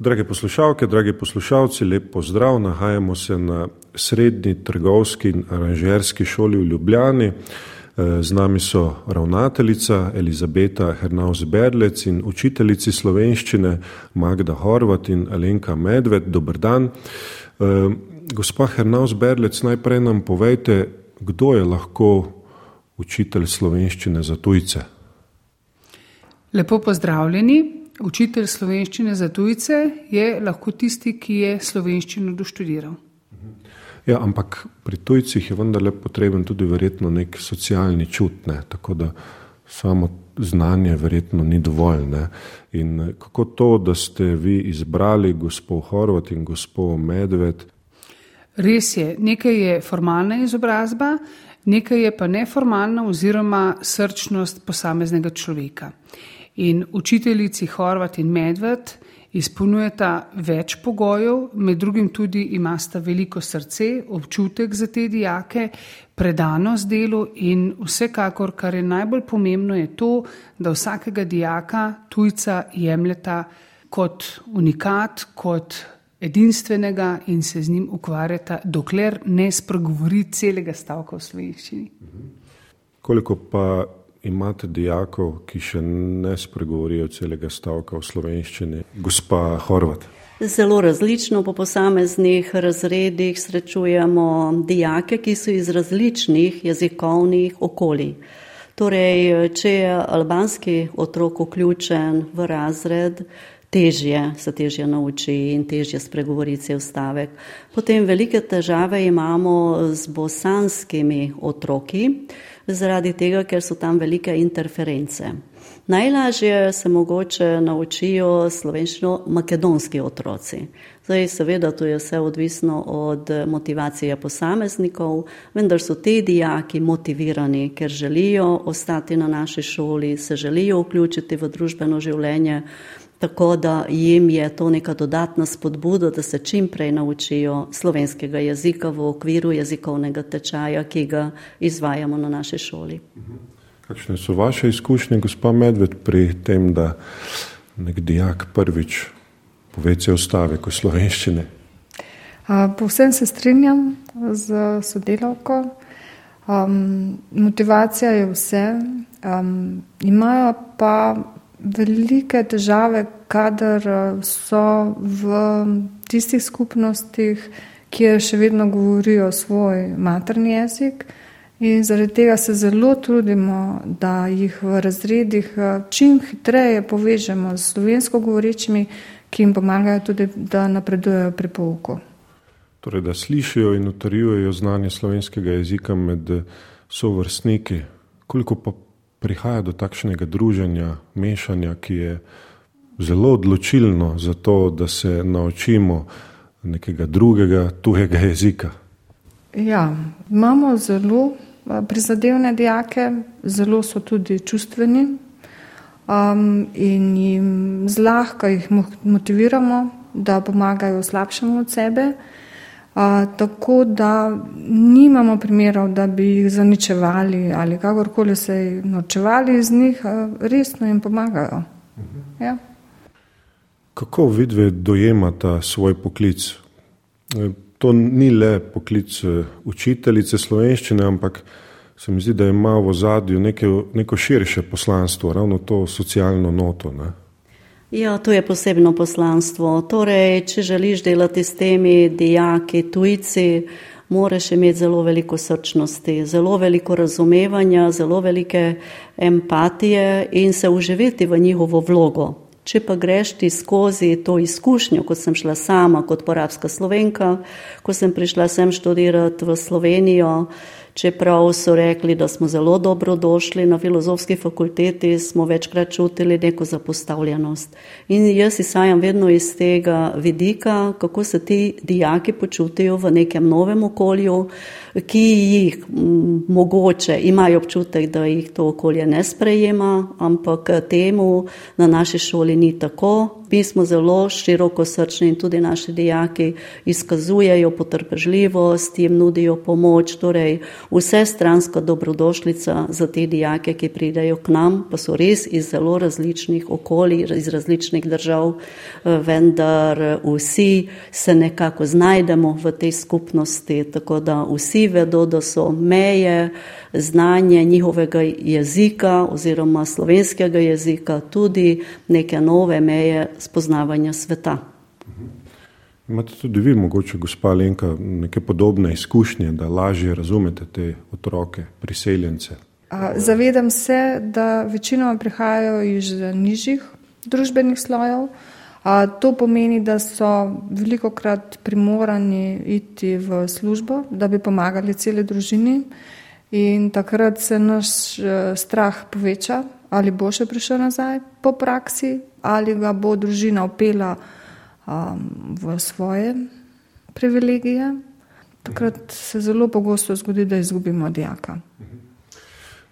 Drage poslušalke, dragi poslušalci, lep pozdrav. Nahajamo se na srednji trgovski in aranžerski šoli v Ljubljani. Eh, z nami so ravnateljica Elizabeta Hernaus Berlec in učiteljici slovenščine Magda Horvat in Alenka Medved. Dobr dan. Eh, gospa Hernaus Berlec, najprej nam povejte, kdo je lahko učitelj slovenščine za tujce. Lepo pozdravljeni. Učitelj slovenščine za tujce je lahko tisti, ki je slovenščino doštudiral. Ja, ampak pri tujcih je vendarle potreben tudi verjetno nek socialni čut, ne? tako da samo znanje verjetno ni dovolj. Ne? In kako to, da ste vi izbrali gospod Horvat in gospod Medved? Res je, nekaj je formalna izobrazba, nekaj je pa neformalna oziroma srčnost posameznega človeka. In učiteljici Horvat in Medved izpolnjujeta več pogojev, med drugim tudi imata veliko srce, občutek za te dijake, predanost delu in vsekakor, kar je najbolj pomembno, je to, da vsakega dijaka tujca jemljeta kot unikat, kot edinstvenega in se z njim ukvarjata, dokler ne spregovori celega stavka v slovenščini. Koliko pa imate dijakov, ki še ne spregovorijo celega stavka v slovenščini, gospa Horvat? Zelo različno po posameznih razredih srečujemo dijake, ki so iz različnih jezikovnih okolij. Torej, če je albanski otrok vključen v razred, težje se težje nauči in težje spregovori cel stavek. Potem velike težave imamo z bosanskimi otroki, zaradi tega, ker so tam velike interference. Najlažje se mogoče naučijo slovenščino makedonski otroci. Zdaj, seveda, to je vse odvisno od motivacije posameznikov, vendar so te dijaki motivirani, ker želijo ostati na naši šoli, se želijo vključiti v družbeno življenje, tako da jim je to neka dodatna spodbuda, da se čim prej naučijo slovenskega jezika v okviru jezikovnega tečaja, ki ga izvajamo na naši šoli. Kakšne so vaše izkušnje, gospa Medved, pri tem, da nek dijak prvič pove cel stavek v slovenščini? Povsem se strinjam z sodelavko. Um, motivacija je vse, um, imajo pa velike težave, kadar eh, so v tistih skupnostih, kjer še vedno govorijo svoj materni jezik. In zaradi tega se zelo trudimo, da jih v razredih eh, čim hitreje povežemo z slovensko govorečimi, ki jim pomagajo tudi, da napredujejo pri pouku. Torej, da slišijo in utrjujejo znanje slovenskega jezika med sovrstniki. Koliko pa prihaja do takšnega druženja, mešanja, ki je zelo odločilno za to, da se naučimo nekega drugega, tujega jezika. Ja, imamo zelo prizadevne dijake, zelo so tudi čustveni um, in jim zlahka jih motiviramo, da pomagajo slabšemu od sebe. A, tako da nimamo primerov, da bi jih zaničevali ali kakorkoli se nočevali iz njih, resno jim pomagajo. Mhm. Ja. Kako vidve dojemata svoj poklic? E, to ni le poklic e, učiteljice slovenščine, ampak se mi zdi, da ima v zadju neko širše poslanstvo, ravno to socialno noto. Ne? Ja, to je posebno poslanstvo. Torej, če želiš delati s temi dijaki, tujci, moraš imeti zelo veliko srčnosti, zelo veliko razumevanja, zelo velike empatije in se uživeti v njihovo vlogo. Če pa greš ti skozi to izkušnjo, kot sem šla sama kot porabska slovenka, ko sem prišla sem študirati v Slovenijo, Čeprav so rekli, da smo zelo dobro došli na filozofski fakulteti, smo večkrat čutili neko zapostavljenost. In jaz izhajam vedno iz tega vidika, kako se ti dijaki počutijo v nekem novem okolju, ki jih mogoče imajo občutek, da jih to okolje ne sprejema, ampak temu na naši šoli ni tako. Mi smo zelo široko srčni in tudi naši dijaki izkazujejo potrpežljivost, jim nudijo pomoč, torej vse stranska dobrodošlica za te dijake, ki pridejo k nam, pa so res iz zelo različnih okolij, iz različnih držav, eh, vendar vsi se nekako znajdemo v tej skupnosti, tako da vsi vedo, da so meje, znanje njihovega jezika oziroma slovenskega jezika tudi neke nove meje spoznavanja sveta. Imate tudi vi, mogoče, gospa Lenka, neke podobne izkušnje, da lažje razumete te otroke, priseljence? Zavedam se, da večinoma prihajajo iz nižjih družbenih slojev. To pomeni, da so veliko krat primorani iti v službo, da bi pomagali celi družini. In takrat se naš eh, strah poveča, ali bo še prišel nazaj po praksi, ali ga bo družina opela um, v svoje privilegije. Takrat se zelo pogosto zgodi, da izgubimo dijaka.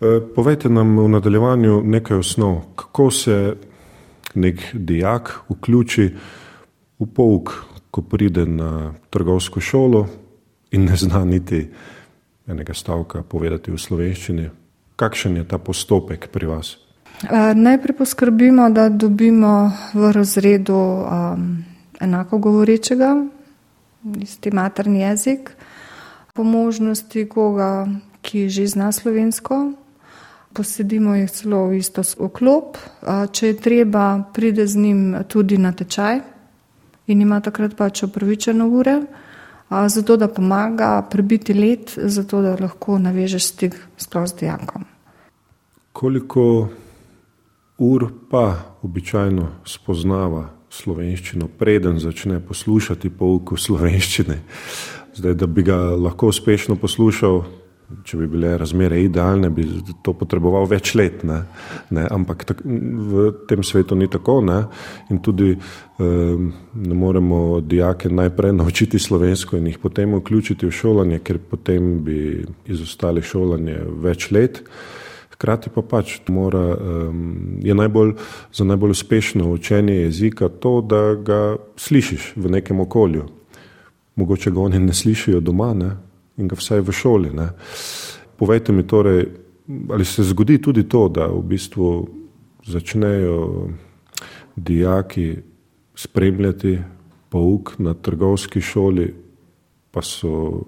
Eh, povejte nam v nadaljevanju nekaj osnov, kako se nek dijak vključi v pouk, ko pride na trgovsko šolo in ne zna niti enega stavka povedati v slovenščini. Kakšen je ta postopek pri vas? Najprej poskrbimo, da dobimo v razredu um, enako govorečega, isti materni jezik, po možnosti koga, ki že zna slovensko. Posedimo jih celo v isto oklop. Če je treba, pride z njim tudi na tečaj in ima takrat pač upravičene ure zato da pomaga prebiti let, zato da lahko navežeš stik s dijakom. Koliko ur pa običajno spoznava slovenščino, preden začne poslušati pouk slovenščine? Zdaj, da bi ga lahko uspešno poslušal, če bi bile razmere idealne, bi to potreboval več let. Ne? Ne? Ampak tak, v tem svetu ni tako. Ne? In tudi um, ne moremo dijake najprej naučiti slovensko in jih potem vključiti v šolanje, ker potem bi izostali šolanje več let. Hkrati pa pač mora, je najbolj, za najbolj uspešno učenje jezika to, da ga slišiš v nekem okolju. Mogoče ga oni ne slišijo doma, ne? in ga vsaj v šoli. Ne. Povejte mi torej, ali se zgodi tudi to, da v bistvu začnejo dijaki spremljati pouk na trgovski šoli, pa so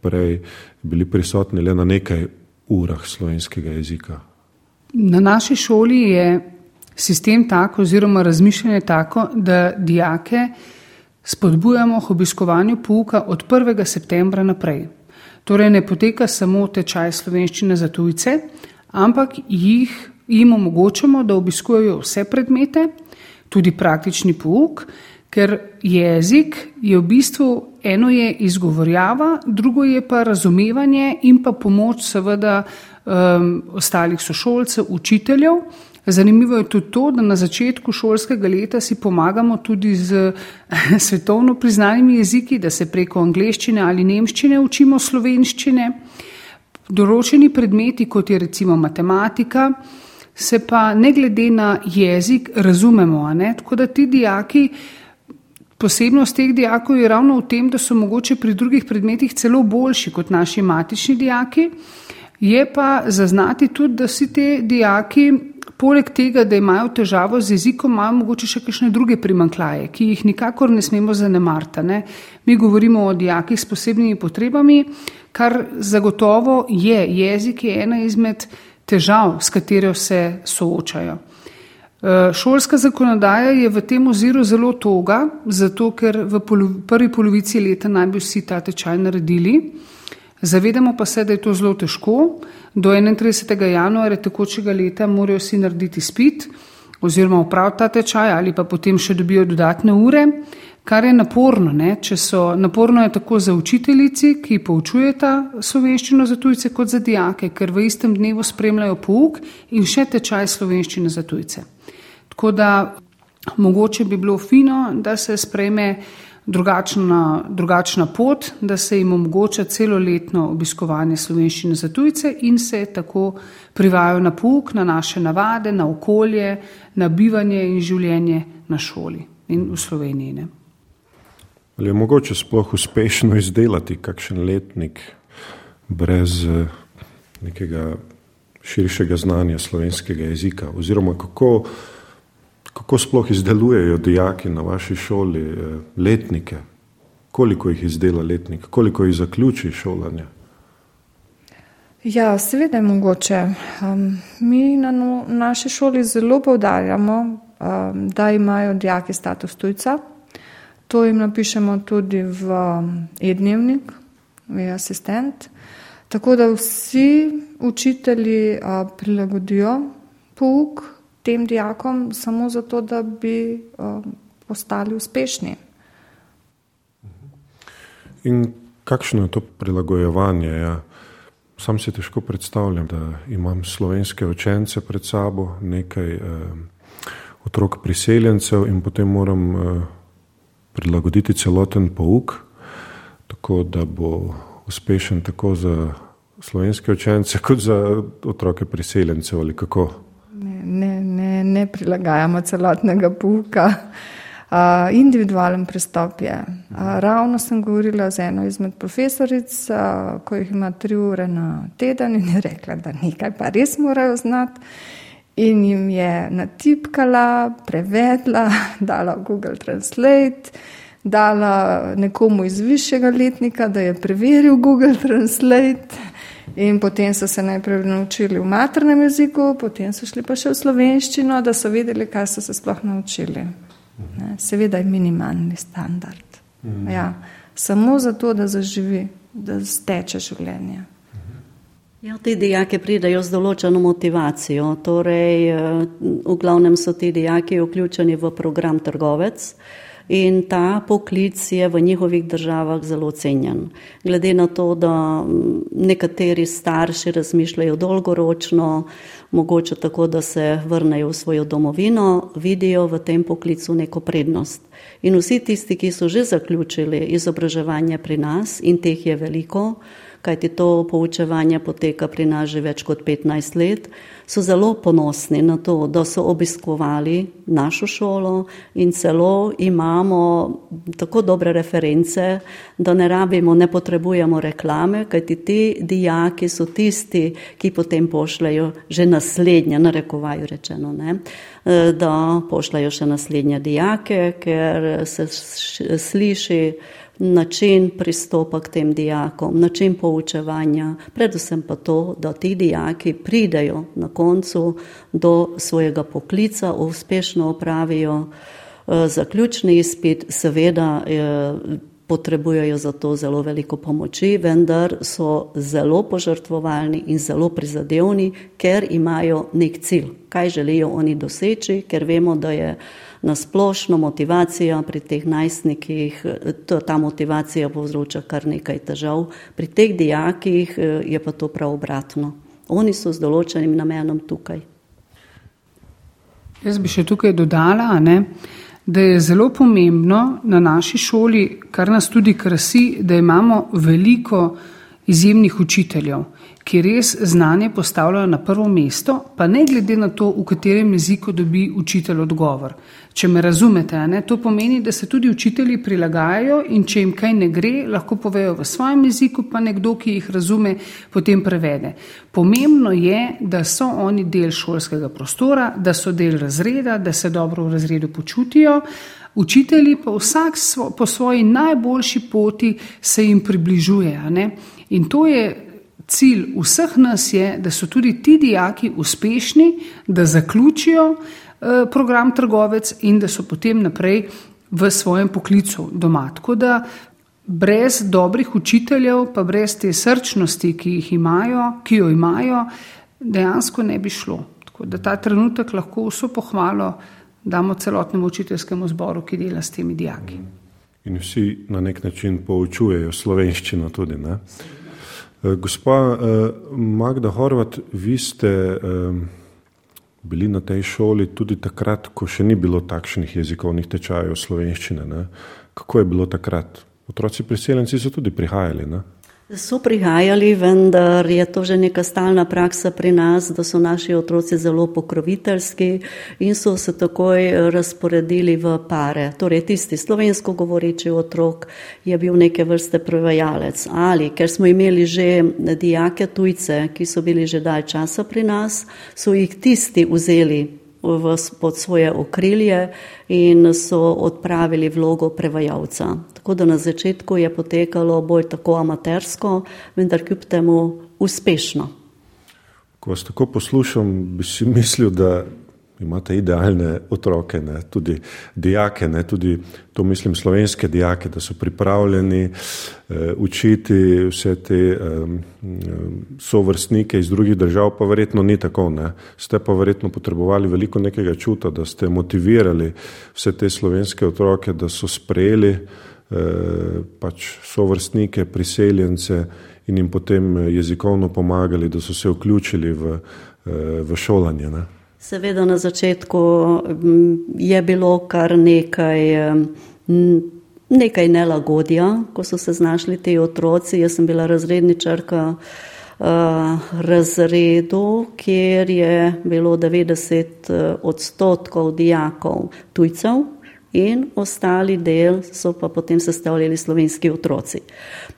prej bili prisotni le na nekaj urah slovenskega jezika. Na naši šoli je sistem tako, oziroma razmišljanje tako, da dijake spodbujamo k obiskovanju pouka od 1. septembra naprej. Torej, ne poteka samo tečaj slovenščine za tujce, ampak jih jim omogočamo, da obiskujejo vse predmete, tudi praktični pouk, ker jezik je v bistvu eno je izgovorjava, drugo je pa razumevanje in pa pomoč seveda um, ostalih sošolcev, učiteljev, Zanimivo je tudi to, da na začetku šolskega leta si pomagamo tudi z svetovno priznanimi jeziki, da se preko angleščine ali nemščine učimo slovenščine. Določeni predmeti, kot je recimo matematika, se pa ne glede na jezik razumemo. Tako da ti dijaki, posebnost teh dijakov je ravno v tem, da so mogoče pri drugih predmetih celo boljši kot naši matični dijaki. Je pa zaznati tudi, da si te dijaki poleg tega, da imajo težavo z jezikom, imajo mogoče še kakšne druge primankljaje, ki jih nikakor ne smemo zanemariti. Ne? Mi govorimo o dijakih s posebnimi potrebami, kar zagotovo je. Jezik je ena izmed težav, s katero se soočajo. E, šolska zakonodaja je v tem oziru zelo toga, zato ker v prvi polovici leta naj bi vsi ta tečaj naredili. Zavedamo pa se, da je to zelo težko. Do 31. januarja tekočega leta morajo vsi narediti spit oziroma upraviti ta tečaj ali pa potem še dobijo dodatne ure, kar je naporno. So, naporno je tako za učiteljici, ki poučujeta slovenščino za tujce, kot za dijake, ker v istem dnevu spremljajo pouk in še tečaj slovenščine za tujce. Tako da mogoče bi bilo fino, da se spreme drugačna, drugačna pot, da se jim omogoča celoletno obiskovanje slovenščine za tujce in se tako privajajo na pouk, na naše navade, na okolje, na bivanje in življenje na šoli in v Sloveniji. Ne. Ali je mogoče sploh uspešno izdelati kakšen letnik brez eh, nekega širšega znanja slovenskega jezika? Oziroma, kako, kako sploh izdelujejo dijaki na vaši šoli eh, letnike? Koliko jih izdela letnik, koliko jih zaključi šolanje? Ja, seveda je mogoče. Um, mi na no, naši šoli zelo povdarjamo, um, da imajo dijaki status tujca. To jim napišemo tudi v e-dnevnik, je asistent. Tako da vsi učitelji a, prilagodijo pouk tem dijakom samo zato, da bi a, postali uspešni. In kakšno je to prilagojevanje? Ja? Sam si težko predstavljam, da imam slovenske učence pred sabo, nekaj eh, otrok priseljencev in potem moram eh, prilagoditi celoten pouk, tako da bo uspešen tako za slovenske učence, kot za otroke priseljencev ali kako. Ne, ne, ne, prilagajamo celotnega pouka. Uh, individualen pristop je. Uh, ravno sem govorila z eno izmed profesoric, uh, ko jih ima tri ure na teden in je rekla, da nekaj pa res morajo znati. In jim je natipkala, prevedla, dala Google Translate, dala nekomu iz višjega letnika, da je preveril Google Translate. In potem so se najprej naučili v maternem jeziku, potem so šli pa še v slovenščino, da so vedeli, kaj so se sploh naučili. Ne, seveda je minimalni standard. Ja, samo zato, da zaživi, da steče življenje. Ja, ti dijaki pridajo z določeno motivacijo. Torej, eh, v glavnem so ti dijaki vključeni v program trgovec in ta poklic je v njihovih državah zelo cenjen. Glede na to, da nekateri starši razmišljajo dolgoročno, mogoče tako, da se vrnejo v svojo domovino, vidijo v tem poklicu neko prednost. In vsi tisti, ki so že zaključili izobraževanje pri nas, in teh je veliko, kajti to poučevanje poteka pri nas že več kot 15 let, so zelo ponosni na to, da so obiskovali našo šolo in celo imamo tako dobre reference, da ne rabimo, ne potrebujemo reklame, kajti ti dijaki so tisti, ki potem pošljajo že naslednje, narekovaju rečeno, ne, da pošljajo še naslednje dijake, ker se sliši način pristopa k tem dijakom, način poučevanja, predvsem pa to, da ti dijaki pridejo na koncu do svojega poklica, uspešno opravijo eh, zaključni izpit, seveda eh, potrebujejo za to zelo veliko pomoči, vendar so zelo požrtvovalni in zelo prizadevni, ker imajo nek cilj, kaj želijo oni doseči, ker vemo, da je na splošno motivacijo pri teh najstnikih, ta motivacija povzroča kar nekaj težav. Pri teh dijakih eh, je pa to prav obratno. Oni so z določenim namenom tukaj. Jaz bi še tukaj dodala, ne, da je zelo pomembno na naši šoli, kar nas tudi krasi, da imamo veliko izjemnih učiteljev ki res znanje postavljajo na prvo mesto, pa ne glede na to, v katerem jeziku dobi učitelj odgovor. Če me razumete, ne, to pomeni, da se tudi učitelji prilagajajo in če jim kaj ne gre, lahko povejo v svojem jeziku, pa nekdo, ki jih razume, potem prevede. Pomembno je, da so oni del šolskega prostora, da so del razreda, da se dobro v razredu počutijo. Učitelji pa vsak svo, po svoji najboljši poti se jim približuje. In to je cilj vseh nas je, da so tudi ti dijaki uspešni, da zaključijo eh, program trgovec in da so potem naprej v svojem poklicu doma. Tako da brez dobrih učiteljev, pa brez te srčnosti, ki, imajo, ki jo imajo, dejansko ne bi šlo. Tako da ta trenutek lahko vso pohvalo damo celotnemu učiteljskemu zboru, ki dela s temi dijaki. In vsi na nek način poučujejo slovenščino tudi. Ne? Eh, gospa eh, Magda Horvat, vi ste bili na tej šoli tudi takrat, ko še ni bilo takšnih jezikovnih tečajev slovenščine. Ne? Kako je bilo takrat? Otroci priseljenci so tudi prihajali. Ne? So prihajali, vendar je to že neka stalna praksa pri nas, da so naši otroci zelo pokroviteljski in so se takoj razporedili v pare. Torej, tisti slovensko govoreči otrok je bil neke vrste prevajalec ali ker smo imeli že dijake tujce, ki so bili že dalj časa pri nas, so jih tisti vzeli v, pod svoje okrilje in so odpravili vlogo prevajalca. Tako da na začetku je potekalo bolj tako amatersko, vendar kljub temu uspešno. Ko vas tako poslušam, bi si mislil, da imate idealne otroke, ne? tudi dijake, ne? tudi to mislim slovenske dijake, da so pripravljeni uh, učiti vse te um, sovrstnike iz drugih držav, pa verjetno ni tako. Ne? Ste pa verjetno potrebovali veliko nekega čuta, da ste motivirali vse te slovenske otroke, da so sprejeli uh, pač sovrstnike, priseljence in jim potem jezikovno pomagali, da so se vključili v, uh, v šolanje. Ne? Seveda na začetku je bilo kar nekaj, nekaj nelagodja, ko so se znašli ti otroci. Jaz sem bila razredničarka razredu, kjer je bilo 90 odstotkov dijakov tujcev in ostali del so pa potem sestavljali slovenski otroci.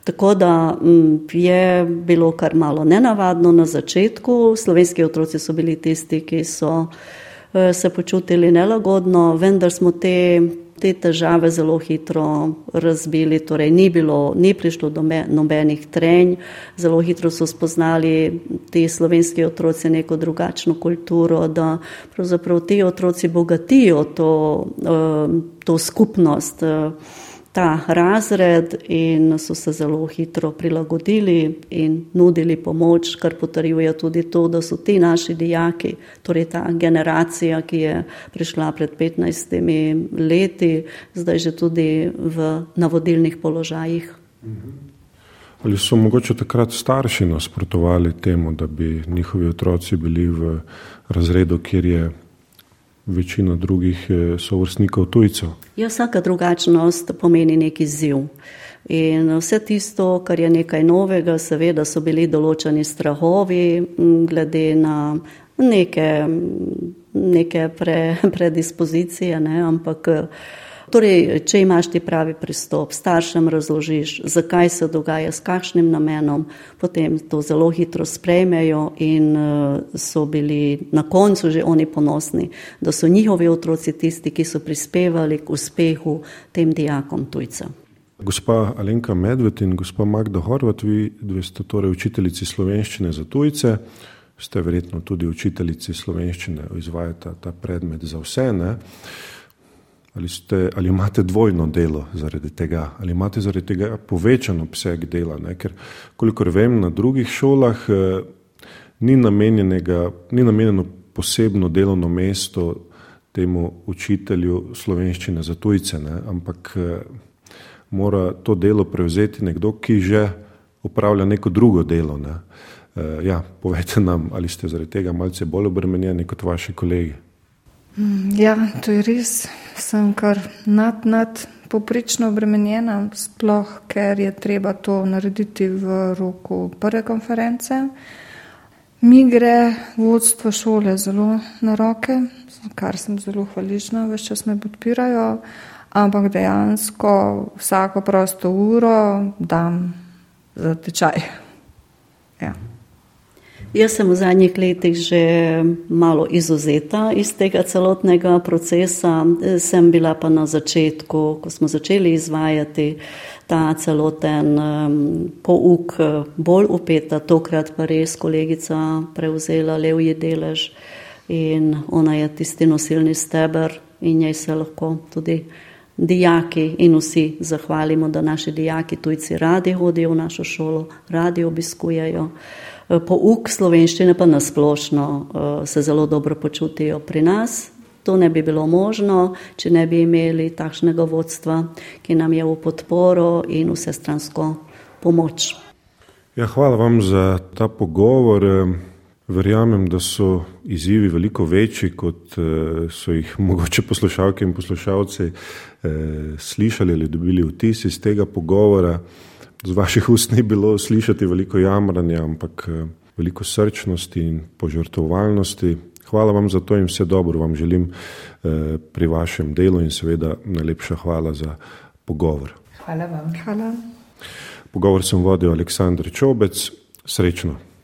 Tako da mm, je bilo kar malo nenavadno na začetku. Slovenski otroci so bili tisti, ki so eh, se počutili nelagodno, vendar smo te, te težave zelo hitro razbili. Torej, ni, bilo, ni prišlo do nobenih trenj, zelo hitro so spoznali ti slovenski otroci neko drugačno kulturo, da pravzaprav ti otroci bogatijo to, eh, to skupnost. Ta razred in so se zelo hitro prilagodili in nudili pomoč, kar potrjuje tudi to, da so ti naši dijaki, torej ta generacija, ki je prišla pred 15 leti, zdaj že tudi v navodilnih položajih. Ali so mogoče takrat starši nasprotovali temu, da bi njihovi otroci bili v razredu, kjer je večina drugih eh, sovrstnikov tujcev. Ja, vsaka drugačnost pomeni neki ziv. In vse tisto, kar je nekaj novega, seveda so bili določeni strahovi glede na neke, neke pre, predispozicije, ne, ampak Torej, če imaš ti pravi pristop, staršem razložiš, zakaj se dogaja, s kakšnim namenom, potem to zelo hitro sprejmejo in uh, so bili na koncu že oni ponosni, da so njihovi otroci tisti, ki so prispevali k uspehu tem dijakom tujcev. Gospa Alenka Medved in gospa Magda Horvat, vi dve ste torej učiteljici slovenščine za tujce, ste verjetno tudi učiteljici slovenščine, izvajate ta predmet za vse. Ne? Ali, ste, ali imate dvojno delo zaradi tega, ali imate zaradi tega povečan obseg dela? Ne? Ker, kolikor vem, na drugih šolah eh, ni, ni namenjeno posebno delovno mesto temu učitelju slovenščine za tujce, ne? ampak eh, mora to delo prevzeti nekdo, ki že upravlja neko drugo delo. Ne? Eh, ja, povejte nam, ali ste zaradi tega malce bolj obremenjeni kot vaši kolegi. Mm, ja, to je res. Sem kar nad, nad poprečno obremenjena, sploh ker je treba to narediti v roku prve konference. Mi gre vodstvo šole zelo na roke, kar sem zelo hvaležna, več čas me podpirajo, ampak dejansko vsako prosto uro dam za tečaj. Ja. Jaz sem v zadnjih letih že malo izuzeta iz tega celotnega procesa. Sem bila pa na začetku, ko smo začeli izvajati ta celoten um, pouk, bolj upeta, tokrat pa res kolegica prevzela levji delež in ona je tisti nosilni steber in njej se lahko tudi dijaki in vsi zahvalimo, da naši dijaki tujci radi hodijo v našo šolo, radi obiskujejo. Eh, pouk slovenščine pa nasplošno eh, se zelo dobro počutijo pri nas. To ne bi bilo možno, če ne bi imeli takšnega vodstva, ki nam je v podporo in vsestransko pomoč. Ja, hvala vam za ta pogovor. Verjamem, da so izzivi veliko večji, kot so jih mogoče poslušalke in poslušalci slišali ali dobili vtis iz tega pogovora. Z vaših ust ni bilo slišati veliko jamranja, ampak veliko srčnosti in požrtovalnosti. Hvala vam za to in vse dobro vam želim pri vašem delu in seveda najlepša hvala za pogovor. Hvala vam. Hvala. Pogovor sem vodil Aleksandr Čobec. Srečno.